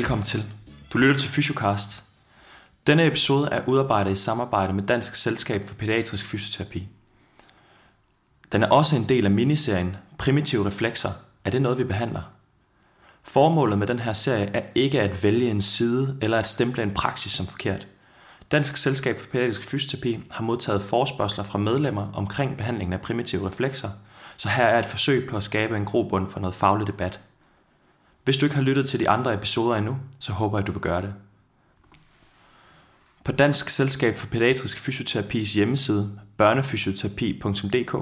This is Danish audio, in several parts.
Velkommen til. Du lytter til Fysiocast. Denne episode er udarbejdet i samarbejde med Dansk Selskab for Pædiatrisk Fysioterapi. Den er også en del af miniserien Primitive Reflekser. Er det noget, vi behandler? Formålet med den her serie er ikke at vælge en side eller at stemple en praksis som forkert. Dansk Selskab for Pædiatrisk Fysioterapi har modtaget forspørgseler fra medlemmer omkring behandlingen af primitive reflekser, så her er et forsøg på at skabe en grobund for noget faglig debat – hvis du ikke har lyttet til de andre episoder endnu, så håber jeg, at du vil gøre det. På Dansk Selskab for Pædiatrisk Fysioterapis hjemmeside, børnefysioterapi.dk,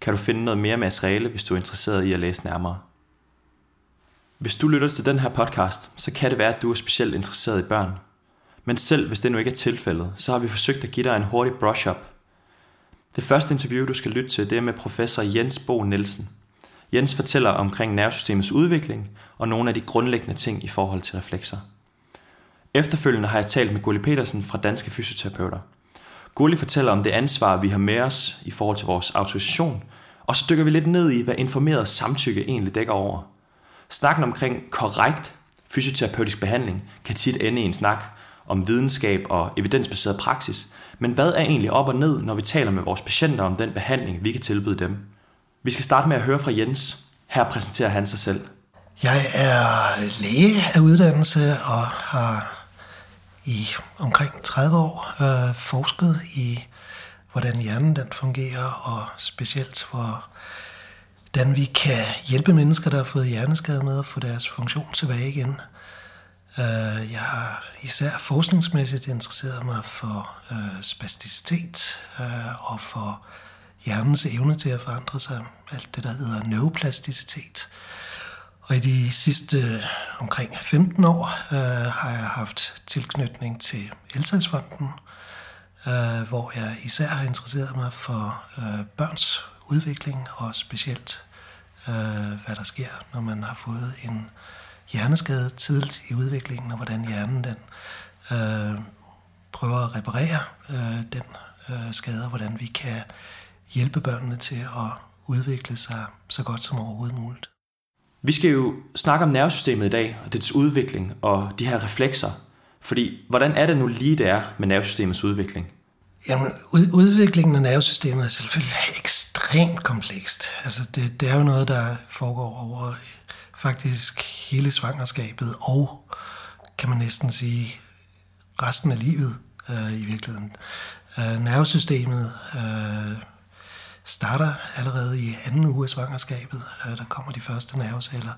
kan du finde noget mere materiale, hvis du er interesseret i at læse nærmere. Hvis du lytter til den her podcast, så kan det være, at du er specielt interesseret i børn. Men selv hvis det nu ikke er tilfældet, så har vi forsøgt at give dig en hurtig brush-up. Det første interview, du skal lytte til, det er med professor Jens Bo Nielsen – Jens fortæller omkring nervesystemets udvikling og nogle af de grundlæggende ting i forhold til reflekser. Efterfølgende har jeg talt med Gulli Petersen fra Danske Fysioterapeuter. Gulli fortæller om det ansvar, vi har med os i forhold til vores autorisation, og så dykker vi lidt ned i, hvad informeret samtykke egentlig dækker over. Snakken omkring korrekt fysioterapeutisk behandling kan tit ende i en snak om videnskab og evidensbaseret praksis, men hvad er egentlig op og ned, når vi taler med vores patienter om den behandling, vi kan tilbyde dem? Vi skal starte med at høre fra Jens. Her præsenterer han sig selv. Jeg er læge af uddannelse og har i omkring 30 år øh, forsket i, hvordan hjernen den fungerer, og specielt hvordan vi kan hjælpe mennesker, der har fået hjerneskade med at få deres funktion tilbage igen. Øh, jeg har især forskningsmæssigt interesseret mig for øh, spasticitet øh, og for hjernens evne til at forandre sig, alt det, der hedder neuroplasticitet. Og i de sidste øh, omkring 15 år øh, har jeg haft tilknytning til Elsagsfonden, øh, hvor jeg især har interesseret mig for øh, børns udvikling, og specielt øh, hvad der sker, når man har fået en hjerneskade tidligt i udviklingen, og hvordan hjernen den øh, prøver at reparere øh, den øh, skade, og hvordan vi kan hjælpe børnene til at udvikle sig så godt som overhovedet muligt. Vi skal jo snakke om nervesystemet i dag, og dets udvikling og de her reflekser. Fordi, hvordan er det nu lige, det er med nervesystemets udvikling? Jamen, udviklingen af nervesystemet er selvfølgelig ekstremt komplekst. Altså, det, det er jo noget, der foregår over faktisk hele svangerskabet, og kan man næsten sige resten af livet øh, i virkeligheden. Øh, nervesystemet øh, starter allerede i anden uge af svangerskabet. Øh, der kommer de første nerveceller.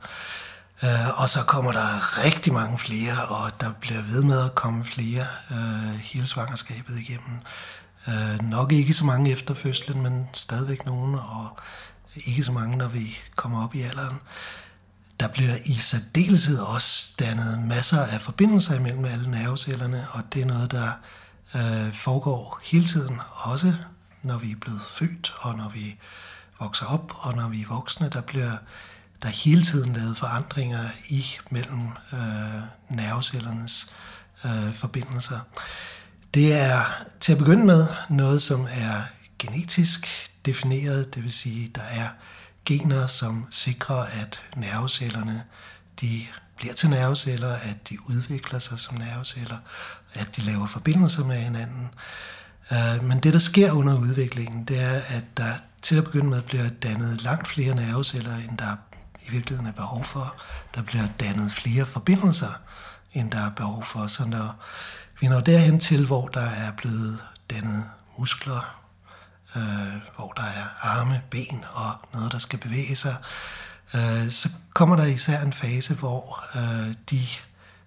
Øh, og så kommer der rigtig mange flere, og der bliver ved med at komme flere øh, hele svangerskabet igennem. Øh, nok ikke så mange efter fødslen, men stadigvæk nogen, og ikke så mange, når vi kommer op i alderen. Der bliver i særdeleshed også dannet masser af forbindelser imellem alle nervecellerne, og det er noget, der øh, foregår hele tiden, også når vi er blevet født, og når vi vokser op, og når vi er voksne, der bliver der hele tiden lavet forandringer i mellem øh, nervecellernes øh, forbindelser. Det er til at begynde med noget, som er genetisk defineret, det vil sige, der er gener, som sikrer, at nervecellerne de bliver til nerveceller, at de udvikler sig som nerveceller, at de laver forbindelser med hinanden. Øh, men det, der sker under udviklingen, det er, at der til at begynde med bliver dannet langt flere nerveceller, end der i virkeligheden er behov for. Der bliver dannet flere forbindelser, end der er behov for. Så når vi når derhen til, hvor der er blevet dannet muskler, øh, hvor der er arme, ben og noget, der skal bevæge sig, øh, så kommer der især en fase, hvor øh, de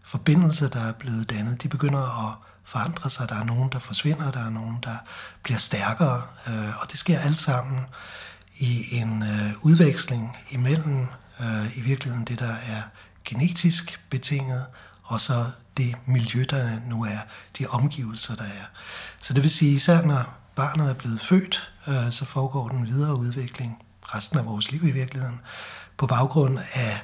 forbindelser, der er blevet dannet, de begynder at forandrer sig. Der er nogen, der forsvinder, der er nogen, der bliver stærkere, øh, og det sker alt sammen i en øh, udveksling imellem øh, i virkeligheden det, der er genetisk betinget, og så det miljø, der nu er, de omgivelser, der er. Så det vil sige, især når barnet er blevet født, øh, så foregår den videre udvikling resten af vores liv i virkeligheden, på baggrund af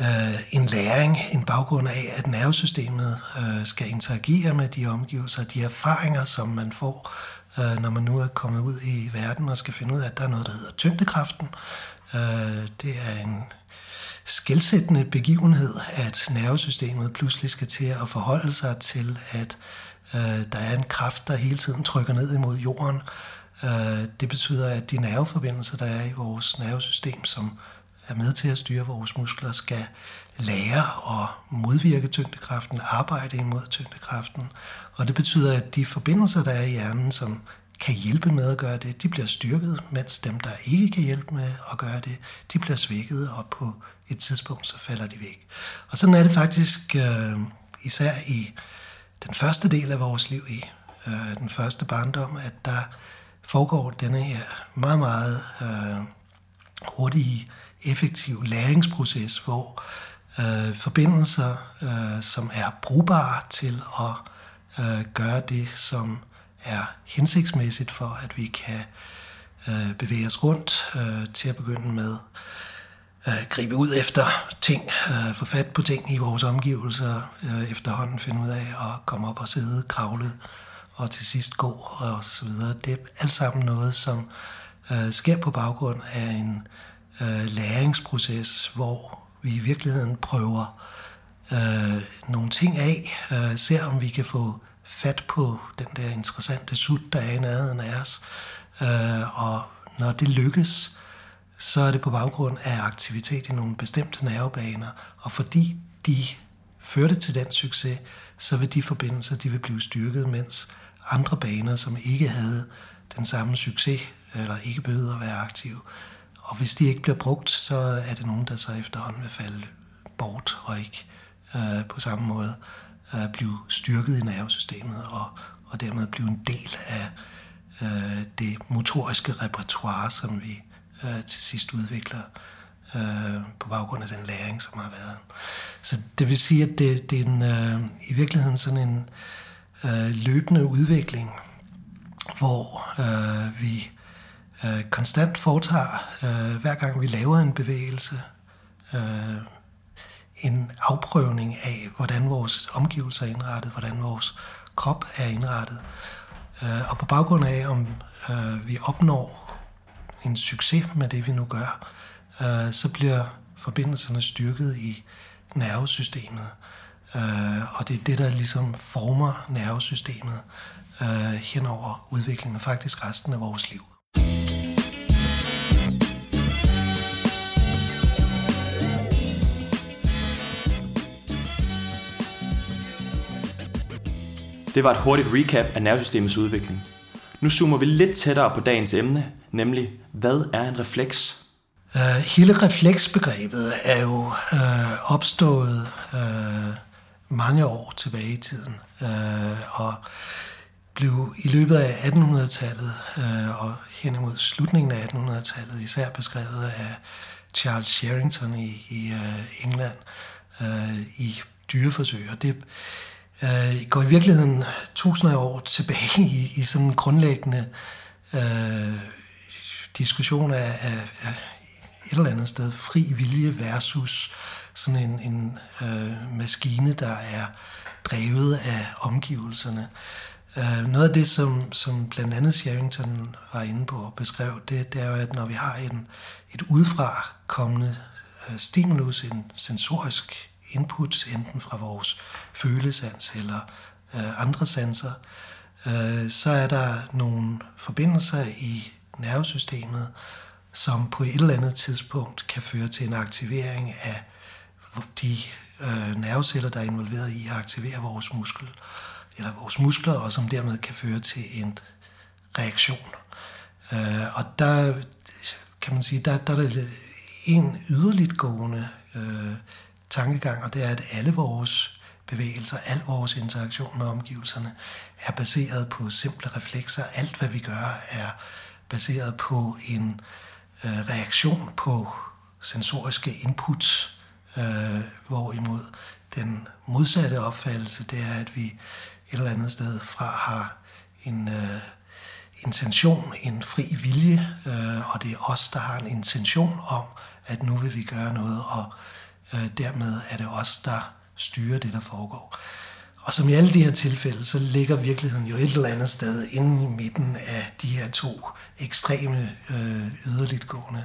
øh, en læring, en baggrund af, at nervesystemet øh, skal interagere med de omgivelser, de erfaringer, som man får, øh, når man nu er kommet ud i verden og skal finde ud af, at der er noget, der hedder tyngdekraften. Øh, det er en skældsættende begivenhed, at nervesystemet pludselig skal til at forholde sig til, at øh, der er en kraft, der hele tiden trykker ned imod jorden. Øh, det betyder, at de nerveforbindelser, der er i vores nervesystem, som er med til at styre vores muskler, skal lære at modvirke tyngdekraften, arbejde imod tyngdekraften. Og det betyder, at de forbindelser, der er i hjernen, som kan hjælpe med at gøre det, de bliver styrket, mens dem, der ikke kan hjælpe med at gøre det, de bliver svækket, og på et tidspunkt så falder de væk. Og sådan er det faktisk øh, især i den første del af vores liv, i øh, den første barndom, at der foregår denne her meget, meget øh, hurtige, effektiv læringsproces, hvor øh, forbindelser, øh, som er brugbare til at øh, gøre det, som er hensigtsmæssigt for, at vi kan øh, bevæge os rundt øh, til at begynde med øh, gribe ud efter ting, øh, få fat på ting i vores omgivelser, øh, efterhånden finde ud af at komme op og sidde, kravle og til sidst gå og så videre. Det er alt sammen noget, som øh, sker på baggrund af en øh, øh, læringsproces, hvor vi i virkeligheden prøver øh, nogle ting af, øh, ser om vi kan få fat på den der interessante sut, der er i nærheden af os. Øh, og når det lykkes, så er det på baggrund af aktivitet i nogle bestemte nervebaner, og fordi de førte til den succes, så vil de forbindelser de vil blive styrket, mens andre baner, som ikke havde den samme succes, eller ikke behøvede at være aktive, og hvis de ikke bliver brugt, så er det nogen, der så efterhånden vil falde bort og ikke øh, på samme måde øh, blive styrket i nervesystemet og, og dermed blive en del af øh, det motoriske repertoire, som vi øh, til sidst udvikler øh, på baggrund af den læring, som har været. Så det vil sige, at det, det er en, øh, i virkeligheden sådan en øh, løbende udvikling, hvor øh, vi øh, konstant foretager, øh, hver gang vi laver en bevægelse, øh, en afprøvning af, hvordan vores omgivelser er indrettet, hvordan vores krop er indrettet. Øh, og på baggrund af, om øh, vi opnår en succes med det, vi nu gør, øh, så bliver forbindelserne styrket i nervesystemet. Øh, og det er det, der ligesom former nervesystemet øh, hen over udviklingen, og faktisk resten af vores liv. Det var et hurtigt recap af nervesystemets udvikling. Nu zoomer vi lidt tættere på dagens emne, nemlig hvad er en refleks? Uh, hele refleksbegrebet er jo uh, opstået uh, mange år tilbage i tiden, uh, og blev i løbet af 1800-tallet uh, og hen imod slutningen af 1800-tallet især beskrevet af Charles Sherrington i, i uh, England uh, i dyreforsøg. Og det øh, går i virkeligheden tusinder af år tilbage i, i sådan en grundlæggende øh, diskussion af, af, af et eller andet sted fri vilje versus sådan en, en øh, maskine, der er drevet af omgivelserne. Øh, noget af det, som, som blandt andet Sherrington var inde på og beskrev, det, det er jo, at når vi har en, et udefra kommende øh, stimulus, en sensorisk input, enten fra vores følesans eller øh, andre sanser, øh, så er der nogle forbindelser i nervesystemet, som på et eller andet tidspunkt kan føre til en aktivering af de øh, nerveceller, der er involveret i at aktivere vores muskel, eller vores muskler, og som dermed kan føre til en reaktion. Øh, og der kan man sige, der, der er en yderligt gående øh, tankegang, og det er, at alle vores bevægelser, al vores interaktion med omgivelserne er baseret på simple reflekser. Alt, hvad vi gør, er baseret på en øh, reaktion på sensoriske inputs, øh, hvorimod den modsatte opfattelse, det er, at vi et eller andet sted fra har en øh, intention, en fri vilje, øh, og det er os, der har en intention om, at nu vil vi gøre noget, og Øh, Øh, dermed er det os, der styrer det, der foregår. Og som i alle de her tilfælde, så ligger virkeligheden jo et eller andet sted inde i midten af de her to ekstreme, øh, yderligtgående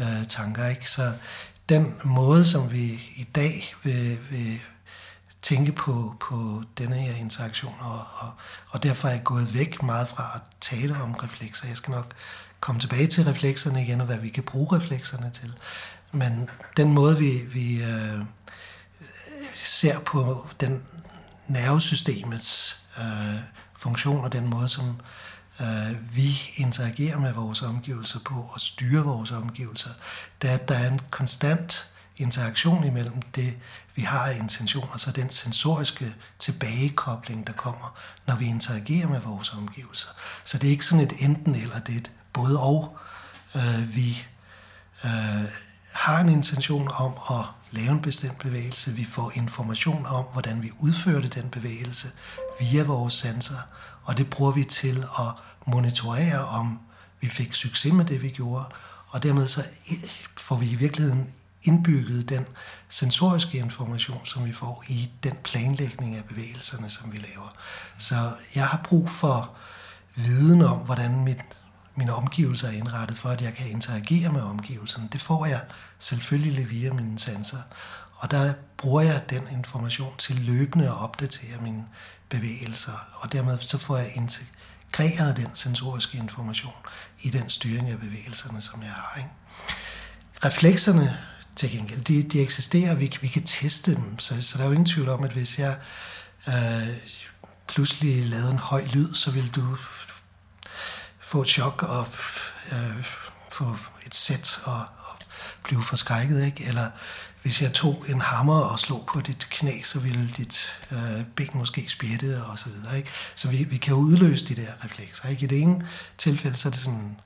øh, tanker. Ikke? Så den måde, som vi i dag vil, vil tænke på, på denne her interaktion, og, og, og derfor er jeg gået væk meget fra at tale om reflekser. Jeg skal nok komme tilbage til reflekserne igen, og hvad vi kan bruge reflekserne til. Men den måde, vi, vi øh, ser på den nervesystemets øh, funktion, og den måde, som øh, vi interagerer med vores omgivelser på, og styrer vores omgivelser, det er, at der er en konstant interaktion imellem det, vi har af intentioner, så den sensoriske tilbagekobling, der kommer, når vi interagerer med vores omgivelser. Så det er ikke sådan et enten eller, det er et både og. Øh, vi øh, har en intention om at lave en bestemt bevægelse. Vi får information om, hvordan vi udfører den bevægelse via vores sensorer, og det bruger vi til at monitorere, om vi fik succes med det, vi gjorde, og dermed så får vi i virkeligheden indbygget den sensoriske information, som vi får i den planlægning af bevægelserne, som vi laver. Så jeg har brug for viden om, hvordan mit, mine omgivelser er indrettet, for at jeg kan interagere med omgivelserne. Det får jeg selvfølgelig via mine sensorer. Og der bruger jeg den information til løbende at opdatere mine bevægelser, og dermed så får jeg integreret den sensoriske information i den styring af bevægelserne, som jeg har. Ikke? Reflekserne til gengæld. De, de eksisterer, vi, vi kan teste dem, så, så der er jo ingen tvivl om, at hvis jeg øh, pludselig lavede en høj lyd, så vil du få et chok og øh, få et sæt og, og blive forskrækket, ikke? Eller hvis jeg tog en hammer og slog på dit knæ, så ville dit øh, ben måske spjætte og så videre. Ikke? Så vi, vi kan jo udløse de der reflekser. Ikke? I det ene tilfælde, så er det sådan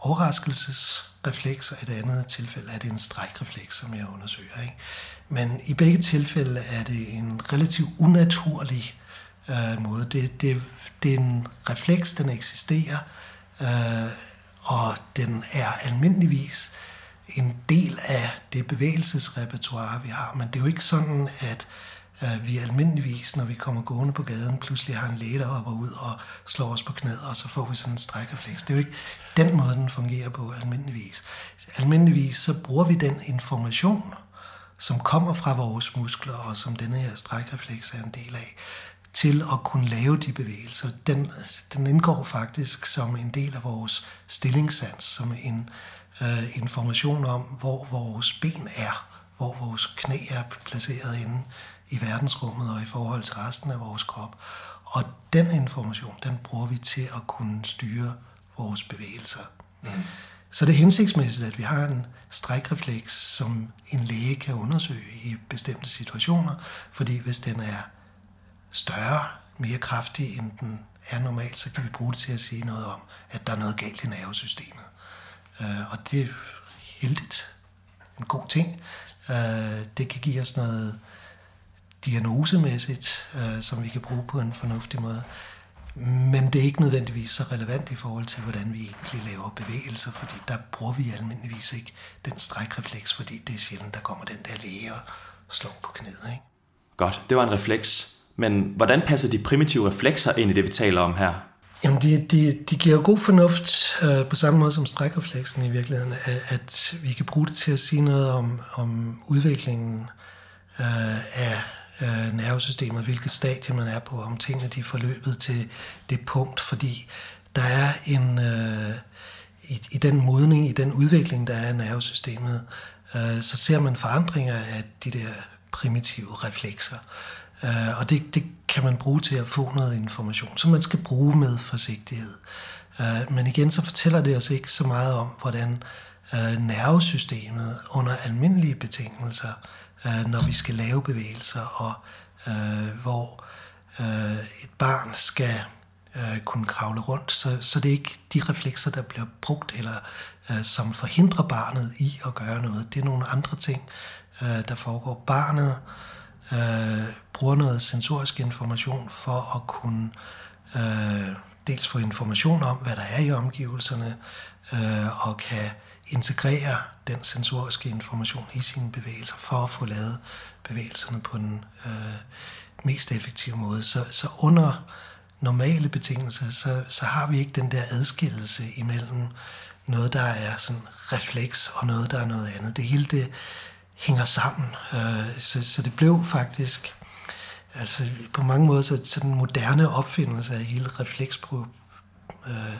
overraskelsesrefleks, og i det andet tilfælde er det en strækrefleks, som jeg undersøger. Ikke? Men i begge tilfælde er det en relativt unaturlig øh, måde. Det, det, det er en refleks, den eksisterer, øh, og den er almindeligvis en del af det bevægelsesrepertoire, vi har. Men det er jo ikke sådan, at øh, vi almindeligvis, når vi kommer gående på gaden, pludselig har en læge, der hopper ud og slår os på knæet, og så får vi sådan en strækrefleks. Det er jo ikke den måde, den fungerer på almindeligvis. Almindeligvis så bruger vi den information, som kommer fra vores muskler, og som denne her strækrefleks er en del af, til at kunne lave de bevægelser. Den, den indgår faktisk som en del af vores stillingssans, som en øh, information om, hvor vores ben er, hvor vores knæ er placeret inde i verdensrummet og i forhold til resten af vores krop. Og den information, den bruger vi til at kunne styre vores bevægelser. Mm. Så det er hensigtsmæssigt, at vi har en strækrefleks, som en læge kan undersøge i bestemte situationer, fordi hvis den er større, mere kraftig, end den er normalt, så kan vi bruge det til at sige noget om, at der er noget galt i nervesystemet. Øh, og det er heldigt. En god ting. Øh, det kan give os noget diagnosemæssigt, øh, som vi kan bruge på en fornuftig måde. Men det er ikke nødvendigvis så relevant i forhold til, hvordan vi egentlig laver bevægelser, fordi der bruger vi almindeligvis ikke den strækrefleks, fordi det er sjældent, der kommer den der læge og slår på knæet. Ikke? Godt, det var en refleks. Men hvordan passer de primitive reflekser ind i det, vi taler om her? Jamen, de, de, de giver god fornuft øh, på samme måde som strækrefleksen i virkeligheden, at, at vi kan bruge det til at sige noget om, om udviklingen øh, af øh, nervesystemet, hvilket stadie man er på, om tingene de er forløbet til det punkt, fordi der er en, øh, i, i den modning, i den udvikling, der er af nervesystemet, øh, så ser man forandringer af de der primitive reflekser. Øh, Øh, og det, det kan man bruge til at få noget information, som man skal bruge med forsigtighed. Øh, men igen, så fortæller det os ikke så meget om, hvordan øh, nervesystemet under almindelige betingelser, øh, når vi skal lave bevægelser, og øh, hvor øh, et barn skal øh, kunne kravle rundt, så, så det er ikke de reflekser, der bliver brugt, eller øh, som forhindrer barnet i at gøre noget. Det er nogle andre ting, øh, der foregår. Barnet øh, bruger noget sensorisk information for at kunne øh, dels få information om, hvad der er i omgivelserne, øh, og kan integrere den sensoriske information i sine bevægelser for at få lavet bevægelserne på den øh, mest effektive måde. Så, så under normale betingelser, så, så har vi ikke den der adskillelse imellem noget, der er sådan refleks, og noget, der er noget andet. Det hele det hænger sammen. Øh, så, så det blev faktisk altså på mange måder så, så den moderne opfindelse af hele refleks på øh,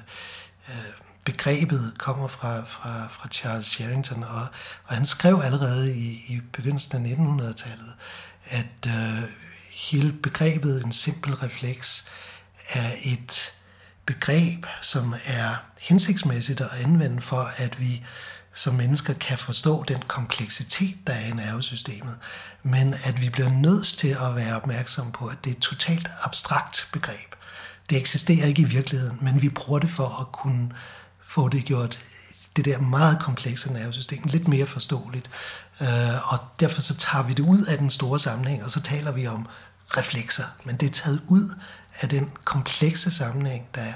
øh, begrebet kommer fra, fra, fra Charles Sherrington, og, og han skrev allerede i, i begyndelsen af 1900-tallet, at øh, hele begrebet en simpel refleks er et begreb, som er hensigtsmæssigt at anvende for, at vi som mennesker kan forstå den kompleksitet, der er i nervesystemet, men at vi bliver nødt til at være opmærksom på, at det er et totalt abstrakt begreb. Det eksisterer ikke i virkeligheden, men vi bruger det for at kunne få det gjort det der meget komplekse nervesystem lidt mere forståeligt. Øh, og derfor så tager vi det ud af den store sammenhæng, og så taler vi om reflekser. Men det er taget ud af den komplekse sammenhæng, der er.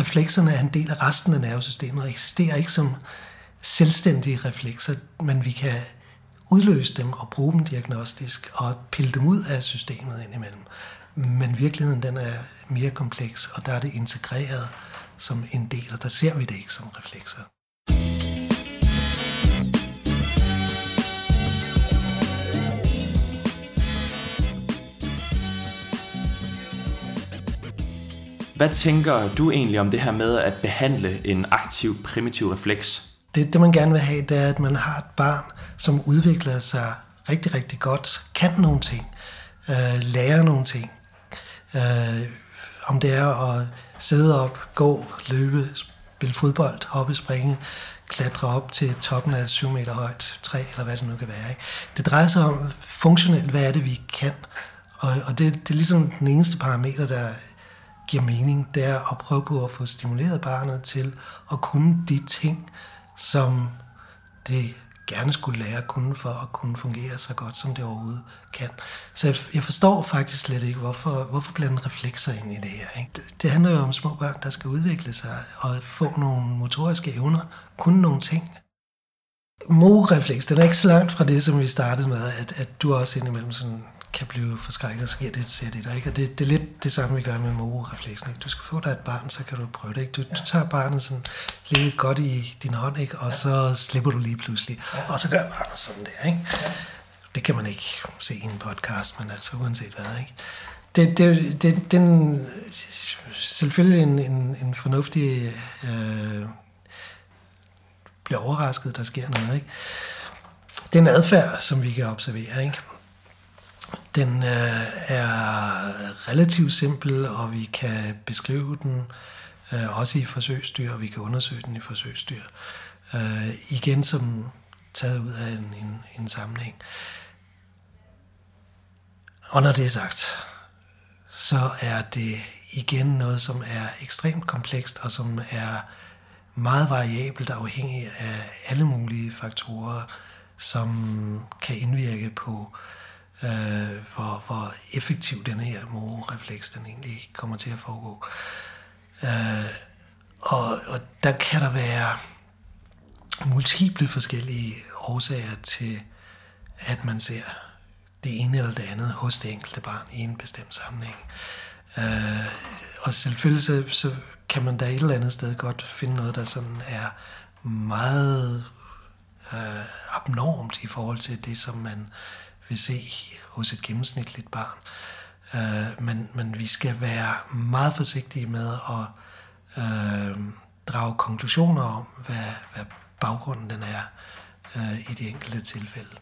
Reflekserne er en del af resten af nervesystemet og eksisterer ikke som selvstændige reflekser, men vi kan udløse dem og bruge dem diagnostisk og pille dem ud af systemet indimellem. Men virkeligheden den er mere kompleks, og der er det integreret som en del, og der ser vi det ikke som reflekser. Hvad tænker du egentlig om det her med at behandle en aktiv primitiv refleks? Det, det man gerne vil have, det er, at man har et barn, som udvikler sig rigtig, rigtig godt, kan nogle ting, øh, lærer nogle ting. Øh, om det er at sidde op, gå, løbe, spille fodbold, hoppe, springe, klatre op til toppen af et 7 meter højt træ, eller hvad det nu kan være. Ikke? Det drejer sig om funktionelt, hvad er det, vi kan. Og, og det, det er ligesom den eneste parameter, der giver mening, det er at prøve på at få stimuleret barnet til at kunne de ting, som det gerne skulle lære at kunne for at kunne fungere så godt, som det overhovedet kan. Så jeg, forstår faktisk slet ikke, hvorfor, hvorfor blande reflekser ind i det her. Ikke? Det, det handler jo om små børn, der skal udvikle sig og få nogle motoriske evner, kunne nogle ting. Morefleks, den er ikke så langt fra det, som vi startede med, at, at du også indimellem sådan kan blive forskrækket, og sker det sæt i dig. Ikke? Og det, det er lidt det samme, vi gør med mororefleksen. Ikke? Du skal få dig et barn, så kan du prøve det. Ikke? Du, du tager barnet sådan lidt godt i din hånd, ikke? og så slipper du lige pludselig. Og så gør barnet sådan der. Ikke? Det kan man ikke se i en podcast, men altså uanset hvad. Ikke? Det, det, det, den, selvfølgelig en, en, en fornuftig... Øh, bliver overrasket, der sker noget. Ikke? Det er en adfærd, som vi kan observere. Ikke? Den øh, er relativt simpel, og vi kan beskrive den øh, Øh, også i forsøgsdyr, og vi kan undersøge den i forsøgsdyr. Øh, igen som taget ud af en, en, en sammenhæng. Og når det er sagt, så er det igen noget, som er ekstremt komplekst, og som er meget variabelt afhængig af alle mulige faktorer, som kan indvirke på øh, hvor, hvor effektiv den her morefleks den egentlig kommer til at foregå. Øh, Øh, og, og der kan der være multiple forskellige årsager til, at man ser det ene eller det andet hos det enkelte barn i en bestemt sammenhæng. Øh, og selvfølgelig så, så kan man da et eller andet sted godt finde noget, der sådan er meget øh, abnormt i forhold til det, som man vil se hos et gennemsnitligt barn. Øh, men, men vi skal være meget forsigtige med at øh, drage konklusioner om, hvad, hvad baggrunden den er øh, i de enkelte tilfælde.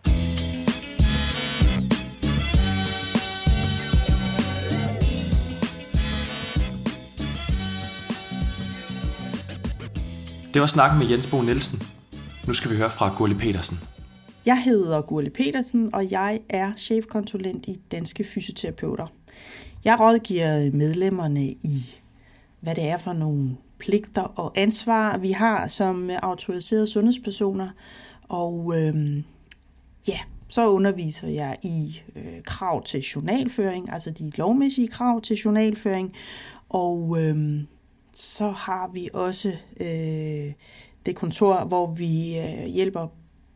Det var snakken med Jens Bo Nielsen. Nu skal vi høre fra Gurli Petersen. Jeg hedder Gurli Petersen, og jeg er chefkonsulent i Danske Fysioterapeuter. Jeg rådgiver medlemmerne i, hvad det er for nogle pligter og ansvar, vi har som autoriserede sundhedspersoner. Og øhm, ja, så underviser jeg i øh, krav til journalføring, altså de lovmæssige krav til journalføring. Og øhm, så har vi også øh, det kontor, hvor vi øh, hjælper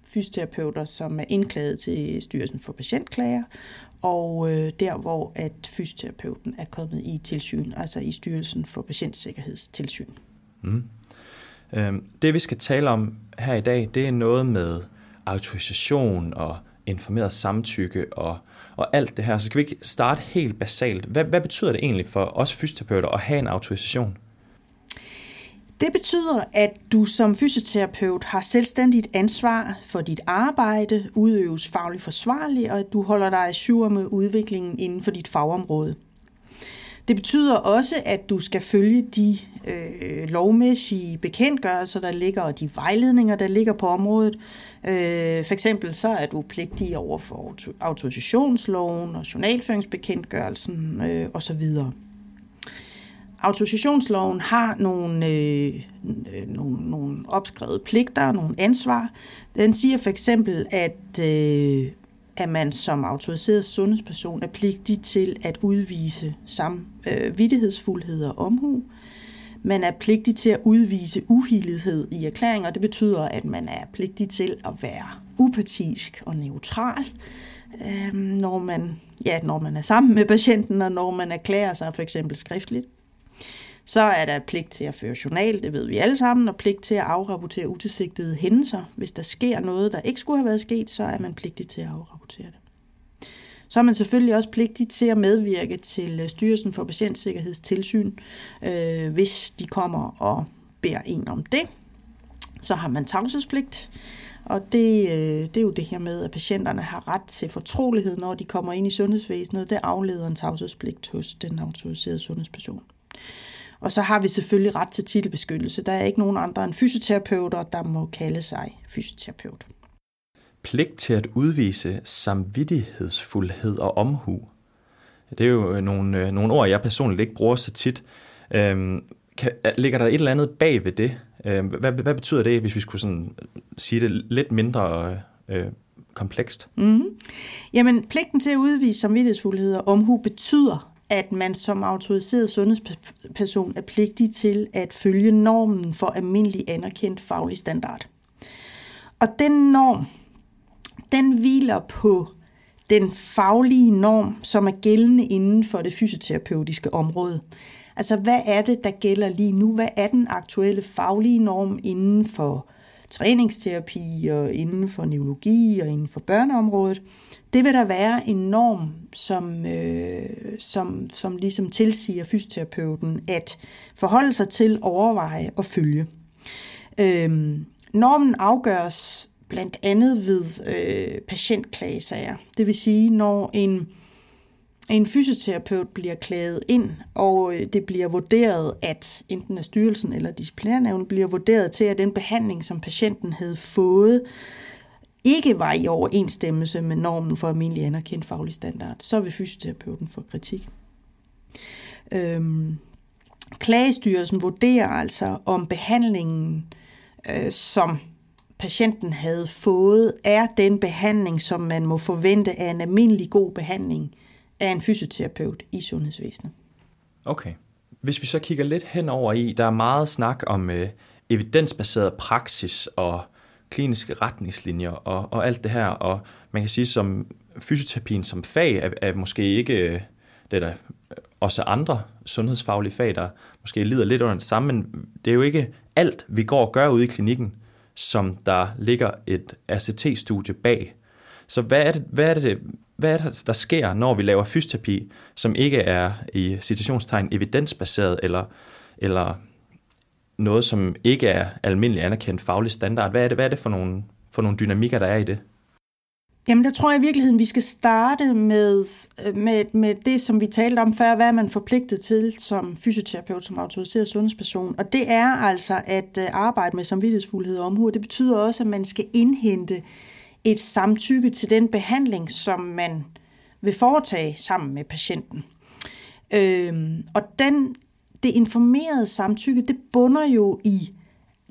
fysioterapeuter, som er indklaget til Styrelsen for Patientklager, og øh, der, hvor at fysioterapeuten er kommet i tilsyn, altså i Styrelsen for Patientsikkerhedstilsyn. Mm. Øhm, det vi skal tale om her i dag, det er noget med autorisation og informeret samtykke og, og alt det her. Så kan vi ikke starte helt basalt. Hvad, hvad betyder det egentlig for os fysioterapeuter at have en autorisation? Det betyder, at du som fysioterapeut har selvstændigt ansvar for dit arbejde, udøves fagligt forsvarligt, og at du holder dig sur med udviklingen inden for dit fagområde. Det betyder også, at du skal følge de øh, lovmæssige bekendtgørelser, der ligger, og de vejledninger, der ligger på området. Øh, for eksempel så er du pligtig over for autorisationsloven og journalføringsbekendtgørelsen øh, osv. Autorisationsloven har nogle, øh, øh, nogle, nogle opskrevet pligter, nogle ansvar. Den siger for eksempel, at, øh, at man som autoriseret sundhedsperson er pligtig til at udvise samvittighedsfuldhed øh, og omhu. Man er pligtig til at udvise uhildethed i erklæringer. Det betyder, at man er pligtig til at være upartisk og neutral, øh, når, man, ja, når man er sammen med patienten, og når man erklærer sig for eksempel skriftligt. Så er der pligt til at føre journal, det ved vi alle sammen, og pligt til at afrapportere utilsigtede hændelser. Hvis der sker noget, der ikke skulle have været sket, så er man pligtig til at afrapportere det. Så er man selvfølgelig også pligtig til at medvirke til øh, Styrelsen for Patientsikkerhedstilsyn, øh, hvis de kommer og beder en om det. Så har man tavshedspligt, og det, øh, det er jo det her med, at patienterne har ret til fortrolighed, når de kommer ind i sundhedsvæsenet. Det afleder en tavshedspligt hos den autoriserede sundhedsperson. Og så har vi selvfølgelig ret til titelbeskyttelse. Der er ikke nogen andre end fysioterapeuter, der må kalde sig fysioterapeut. Pligt til at udvise samvittighedsfuldhed og omhu. Det er jo nogle, øh, nogle ord, jeg personligt ikke bruger så tit. Øhm, kan, ligger der et eller andet bag ved det? Øhm, hvad, hvad betyder det, hvis vi skulle sådan sige det lidt mindre øh, komplekst? Mm. Jamen, pligten til at udvise samvittighedsfuldhed og omhu betyder, at man som autoriseret sundhedsperson er pligtig til at følge normen for almindelig anerkendt faglig standard. Og den norm, den hviler på den faglige norm, som er gældende inden for det fysioterapeutiske område. Altså, hvad er det, der gælder lige nu? Hvad er den aktuelle faglige norm inden for træningsterapi og inden for neurologi og inden for børneområdet? Det vil der være en norm, som, øh, som, som ligesom tilsiger fysioterapeuten at forholde sig til, overveje og følge. Øh, normen afgøres blandt andet ved øh, patientklagesager. Det vil sige, når en, en fysioterapeut bliver klaget ind, og øh, det bliver vurderet, at enten af styrelsen eller disciplinærnævnet bliver vurderet til, at den behandling, som patienten havde fået, ikke var i overensstemmelse med normen for almindelig anerkendt faglig standard, så vil fysioterapeuten få kritik. Øhm, klagestyrelsen vurderer altså, om behandlingen, øh, som patienten havde fået, er den behandling, som man må forvente af en almindelig god behandling af en fysioterapeut i sundhedsvæsenet. Okay. Hvis vi så kigger lidt henover i, der er meget snak om øh, evidensbaseret praksis og kliniske retningslinjer og, og alt det her. Og man kan sige, som fysioterapien som fag er, er måske ikke, det er der også andre sundhedsfaglige fag, der måske lider lidt under det samme, men det er jo ikke alt, vi går og gør ude i klinikken, som der ligger et RCT-studie bag. Så hvad er, det, hvad, er det, hvad er det, der sker, når vi laver fysioterapi, som ikke er i citationstegn evidensbaseret eller, eller noget, som ikke er almindelig anerkendt faglig standard. Hvad er det, hvad er det for, nogle, for nogle dynamikker, der er i det? Jamen, der tror jeg i virkeligheden, vi skal starte med, med, med det, som vi talte om før. Hvad er man forpligtet til som fysioterapeut, som autoriseret sundhedsperson? Og det er altså at øh, arbejde med samvittighedsfuldhed og omhu. Det betyder også, at man skal indhente et samtykke til den behandling, som man vil foretage sammen med patienten. Øhm, og den det informerede samtykke, det bunder jo i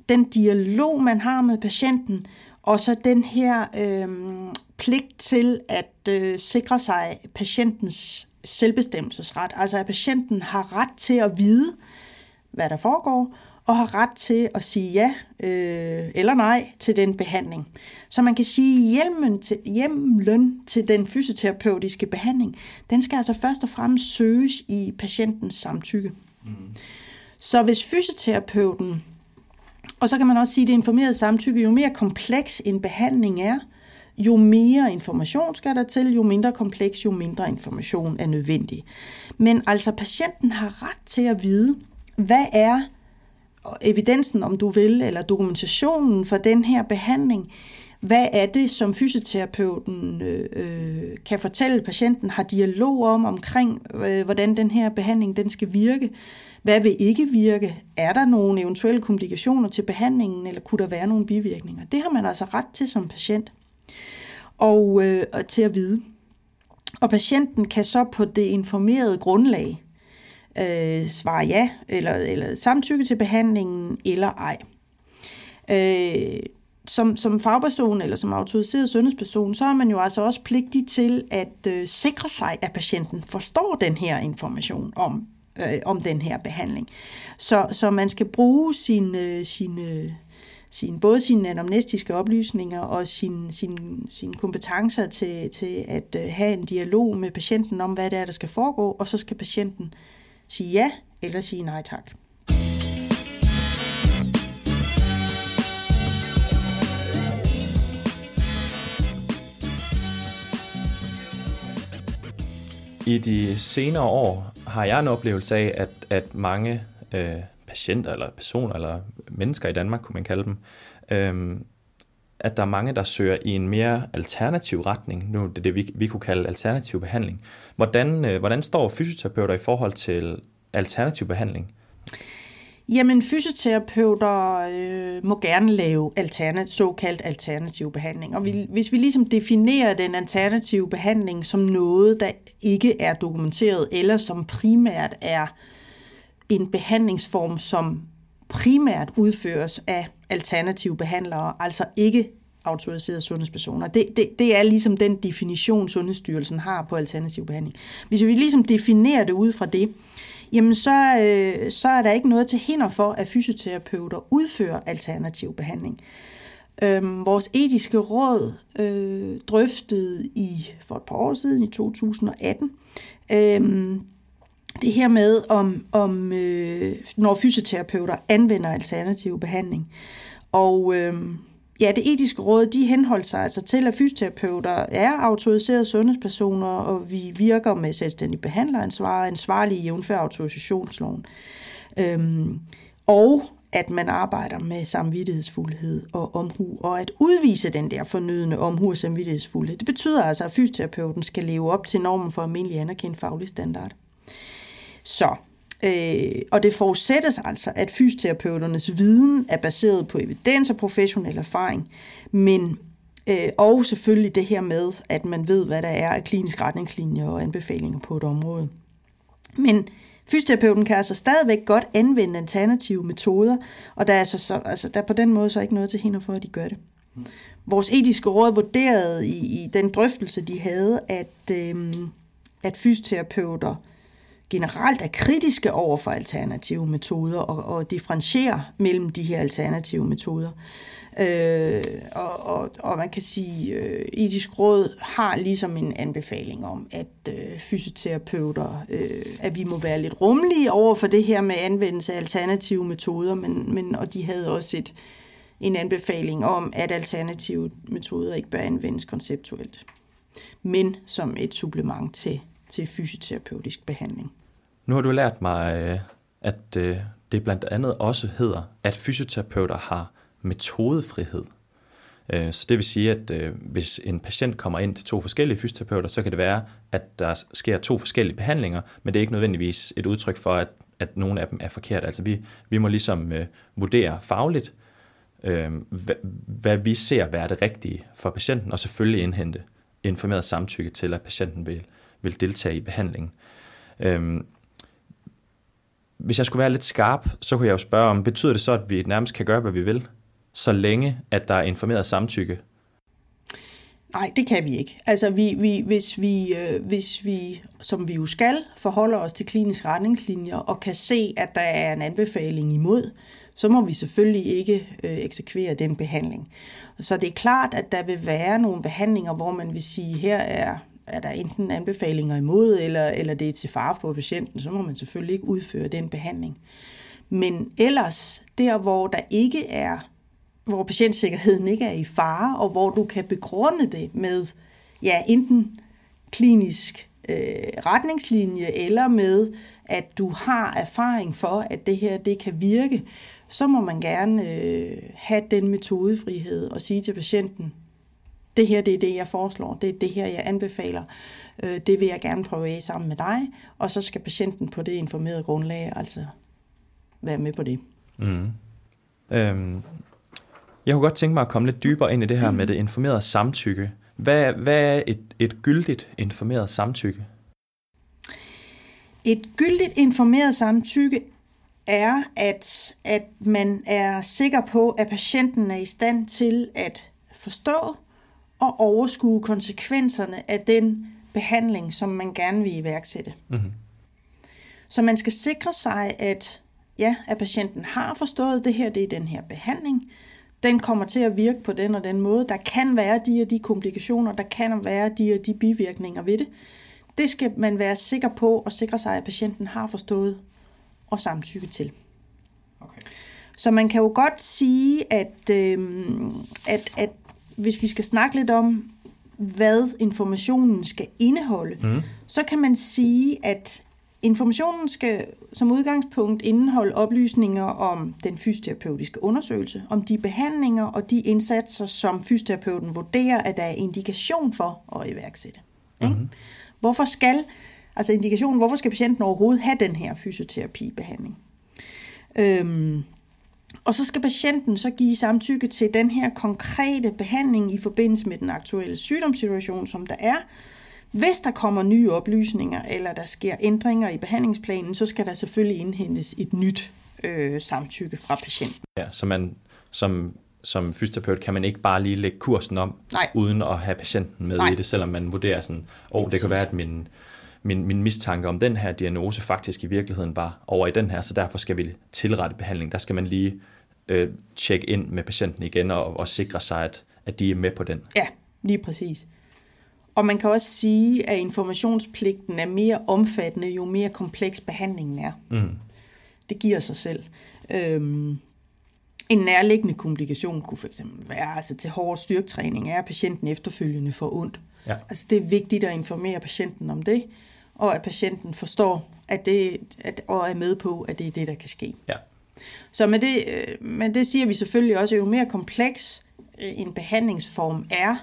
den dialog, man har med patienten, og så den her øh, pligt til at øh, sikre sig patientens selvbestemmelsesret. Altså at patienten har ret til at vide, hvad der foregår, og har ret til at sige ja øh, eller nej til den behandling. Så man kan sige, hjemmen til, hjemlen til den fysioterapeutiske behandling, den skal altså først og fremmest søges i patientens samtykke. Så hvis fysioterapeuten Og så kan man også sige, at det informerede samtykke, jo mere kompleks en behandling er, jo mere information skal der til, jo mindre kompleks, jo mindre information er nødvendig. Men altså patienten har ret til at vide, hvad er evidensen, om du vil, eller dokumentationen for den her behandling. Hvad er det, som fysioterapeuten øh, øh, kan fortælle patienten, har dialog om omkring, øh, hvordan den her behandling den skal virke? Hvad vil ikke virke? Er der nogle eventuelle komplikationer til behandlingen, eller kunne der være nogle bivirkninger? Det har man altså ret til som patient og, øh, og til at vide. Og patienten kan så på det informerede grundlag øh, svare ja, eller, eller samtykke til behandlingen, eller ej. Øh, som, som fagperson eller som autoriseret sundhedsperson, så er man jo altså også pligtig til at øh, sikre sig, at patienten forstår den her information om, øh, om den her behandling. Så, så man skal bruge sin, øh, sin, øh, sin, både sine anamnestiske oplysninger og sine sin, sin kompetencer til, til at øh, have en dialog med patienten om, hvad det er, der skal foregå, og så skal patienten sige ja eller sige nej tak. I de senere år har jeg en oplevelse af, at, at mange øh, patienter eller personer eller mennesker i Danmark, kunne man kalde dem, øh, at der er mange, der søger i en mere alternativ retning. Nu er det det, vi, vi kunne kalde alternativ behandling. Hvordan, øh, hvordan står fysioterapeuter i forhold til alternativ behandling? Jamen, fysioterapeuter øh, må gerne lave alternat, såkaldt alternativ behandling. Og vi, mm. hvis vi ligesom definerer den alternative behandling som noget, der ikke er dokumenteret, eller som primært er en behandlingsform, som primært udføres af alternative behandlere, altså ikke autoriserede sundhedspersoner. Det, det, det er ligesom den definition, Sundhedsstyrelsen har på alternativ behandling. Hvis vi ligesom definerer det ud fra det, jamen så, øh, så er der ikke noget til hinder for, at fysioterapeuter udfører alternativ behandling. Øhm, vores etiske råd øh, drøftede i for et par år siden, i 2018, øh, det her med, om, om øh, når fysioterapeuter anvender alternativ behandling. Og øh, ja, det etiske råd, de henholdt sig altså til, at fysioterapeuter er autoriserede sundhedspersoner, og vi virker med selvstændig behandleransvar og ansvarlige jævnfør autorisationsloven. Øhm, og at man arbejder med samvittighedsfuldhed og omhu, og at udvise den der fornødende omhu og samvittighedsfuldhed. Det betyder altså, at fysioterapeuten skal leve op til normen for almindelig anerkendt faglig standard. Så Øh, og det forudsættes altså, at fysioterapeuternes viden er baseret på evidens og professionel erfaring, men øh, og selvfølgelig det her med, at man ved, hvad der er af kliniske retningslinjer og anbefalinger på et område. Men fysioterapeuten kan altså stadigvæk godt anvende alternative metoder, og der er, altså, så, altså, der er på den måde så ikke noget til hinder for, at de gør det. Vores etiske råd vurderede i, i den drøftelse, de havde, at, øh, at fysioterapeuter generelt er kritiske over for alternative metoder og, og differentierer mellem de her alternative metoder. Øh, og, og, og man kan sige, øh, etisk råd har ligesom en anbefaling om, at øh, fysioterapeuter, øh, at vi må være lidt rummelige over for det her med anvendelse af alternative metoder, men, men og de havde også et, en anbefaling om, at alternative metoder ikke bør anvendes konceptuelt, men som et supplement til til fysioterapeutisk behandling. Nu har du lært mig, øh, at øh, det blandt andet også hedder, at fysioterapeuter har metodefrihed. Øh, så det vil sige, at hvis en patient kommer ind til to forskellige fysioterapeuter, så kan det være, at der sker to forskellige behandlinger, men det er ikke nødvendigvis et udtryk for, at, at nogle af dem er forkert. Altså vi, vi må ligesom vurdere fagligt, hvad, hvad vi ser være det rigtige for patienten, og selvfølgelig indhente informeret samtykke til, at patienten vil, vil deltage i behandlingen. Øhm, hvis jeg skulle være lidt skarp, så kunne jeg jo spørge om, betyder det så, at vi nærmest kan gøre, hvad vi vil, så længe at der er informeret samtykke? Nej, det kan vi ikke. Altså, vi, vi, hvis, vi, øh, hvis vi, som vi jo skal, forholder os til kliniske retningslinjer og kan se, at der er en anbefaling imod, så må vi selvfølgelig ikke øh, eksekvere den behandling. Så det er klart, at der vil være nogle behandlinger, hvor man vil sige, her er er der enten anbefalinger imod, eller, eller det er til fare for patienten, så må man selvfølgelig ikke udføre den behandling. Men ellers, der hvor der ikke er, hvor patientsikkerheden ikke er i fare, og hvor du kan begrunde det med, ja, enten klinisk øh, retningslinje, eller med, at du har erfaring for, at det her det kan virke, så må man gerne øh, have den metodefrihed og sige til patienten, det her det er det, jeg foreslår, det er det her, jeg anbefaler, øh, det vil jeg gerne prøve af sammen med dig, og så skal patienten på det informerede grundlag altså være med på det. Mm. Øhm, jeg kunne godt tænke mig at komme lidt dybere ind i det her mm. med det informerede samtykke. Hvad, hvad er et, et gyldigt informeret samtykke? Et gyldigt informeret samtykke er, at, at man er sikker på, at patienten er i stand til at forstå og overskue konsekvenserne af den behandling, som man gerne vil iværksætte. Mm-hmm. Så man skal sikre sig, at ja, at patienten har forstået, at det her det er den her behandling. Den kommer til at virke på den og den måde. Der kan være de og de komplikationer, der kan være de og de bivirkninger ved det. Det skal man være sikker på og sikre sig, at patienten har forstået og samtykke til. Okay. Så man kan jo godt sige, at, øh, at, at hvis vi skal snakke lidt om, hvad informationen skal indeholde, mm. så kan man sige, at informationen skal som udgangspunkt indeholde oplysninger om den fysioterapeutiske undersøgelse, om de behandlinger og de indsatser, som fysioterapeuten vurderer, at der er indikation for at iværksætte. Mm. Hvorfor skal, altså indikationen, hvorfor skal patienten overhovedet have den her fysioterapibehandling? Øhm, og så skal patienten så give samtykke til den her konkrete behandling i forbindelse med den aktuelle sygdomssituation, som der er. Hvis der kommer nye oplysninger, eller der sker ændringer i behandlingsplanen, så skal der selvfølgelig indhentes et nyt øh, samtykke fra patienten. Ja, så man som, som fysioterapeut kan man ikke bare lige lægge kursen om, Nej. uden at have patienten med Nej. i det, selvom man vurderer sådan, åh, oh, det kan være, at min min, min mistanke om den her diagnose faktisk i virkeligheden var over i den her, så derfor skal vi tilrette behandling. Der skal man lige øh, tjekke ind med patienten igen og, og sikre sig, at, at de er med på den. Ja, lige præcis. Og man kan også sige, at informationspligten er mere omfattende, jo mere kompleks behandlingen er. Mm. Det giver sig selv. Øhm, en nærliggende komplikation kunne fx være altså til hård styrketræning, er at patienten efterfølgende får ondt. Ja. Altså det er vigtigt at informere patienten om det, og at patienten forstår, at det, at, og er med på, at det er det, der kan ske. Ja. Så med det, øh, men det siger vi selvfølgelig også, at jo mere kompleks øh, en behandlingsform er,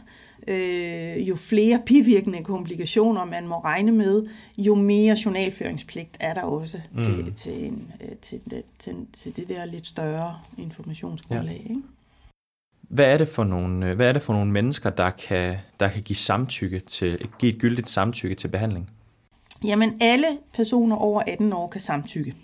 øh, jo flere bivirkende komplikationer man må regne med, jo mere journalføringspligt er der også mm. til, til, en, til, til, til, til det der lidt større informationsgrundlag. Ja. Ikke? Hvad er det for nogle, hvad er det for nogle mennesker, der kan, der kan give samtykke til, give et gyldigt samtykke til behandling? Jamen alle personer over 18 år kan samtykke.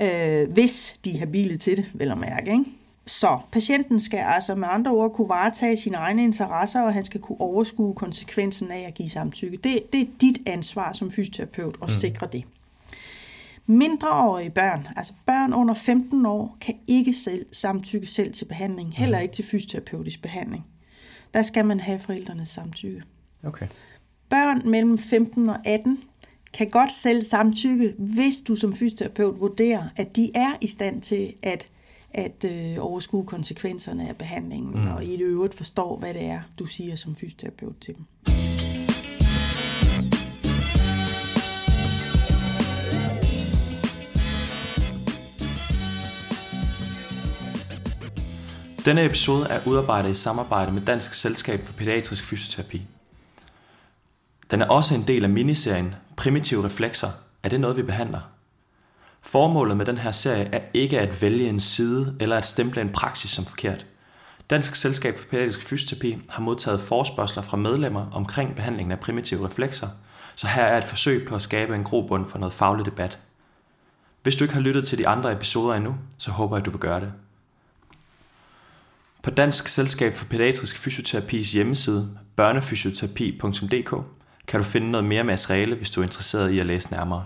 Øh, hvis de er habile til det, vel at mærke. Ikke? Så patienten skal altså med andre ord kunne varetage sine egne interesser, og han skal kunne overskue konsekvensen af at give samtykke. Det, det er dit ansvar som fysioterapeut at mm. sikre det. Mindreårige børn, altså børn under 15 år, kan ikke selv samtykke selv til behandling, heller mm. ikke til fysioterapeutisk behandling. Der skal man have forældrenes samtykke. Okay. Børn mellem 15 og 18 kan godt selv samtykke, hvis du som fysioterapeut vurderer, at de er i stand til at, at øh, overskue konsekvenserne af behandlingen, mm. og i det øvrigt forstår, hvad det er, du siger som fysioterapeut til dem. Denne episode er udarbejdet i samarbejde med Dansk Selskab for Pædiatrisk Fysioterapi. Den er også en del af miniserien Primitive Reflekser. Er det noget, vi behandler? Formålet med den her serie er ikke at vælge en side eller at stemple en praksis som forkert. Dansk Selskab for Pædiatrisk Fysioterapi har modtaget forspørgseler fra medlemmer omkring behandlingen af primitive reflekser, så her er et forsøg på at skabe en grobund for noget faglig debat. Hvis du ikke har lyttet til de andre episoder endnu, så håber jeg, at du vil gøre det. På Dansk Selskab for Pædiatrisk Fysioterapis hjemmeside, børnefysioterapi.dk, kan du finde noget mere materiale, hvis du er interesseret i at læse nærmere.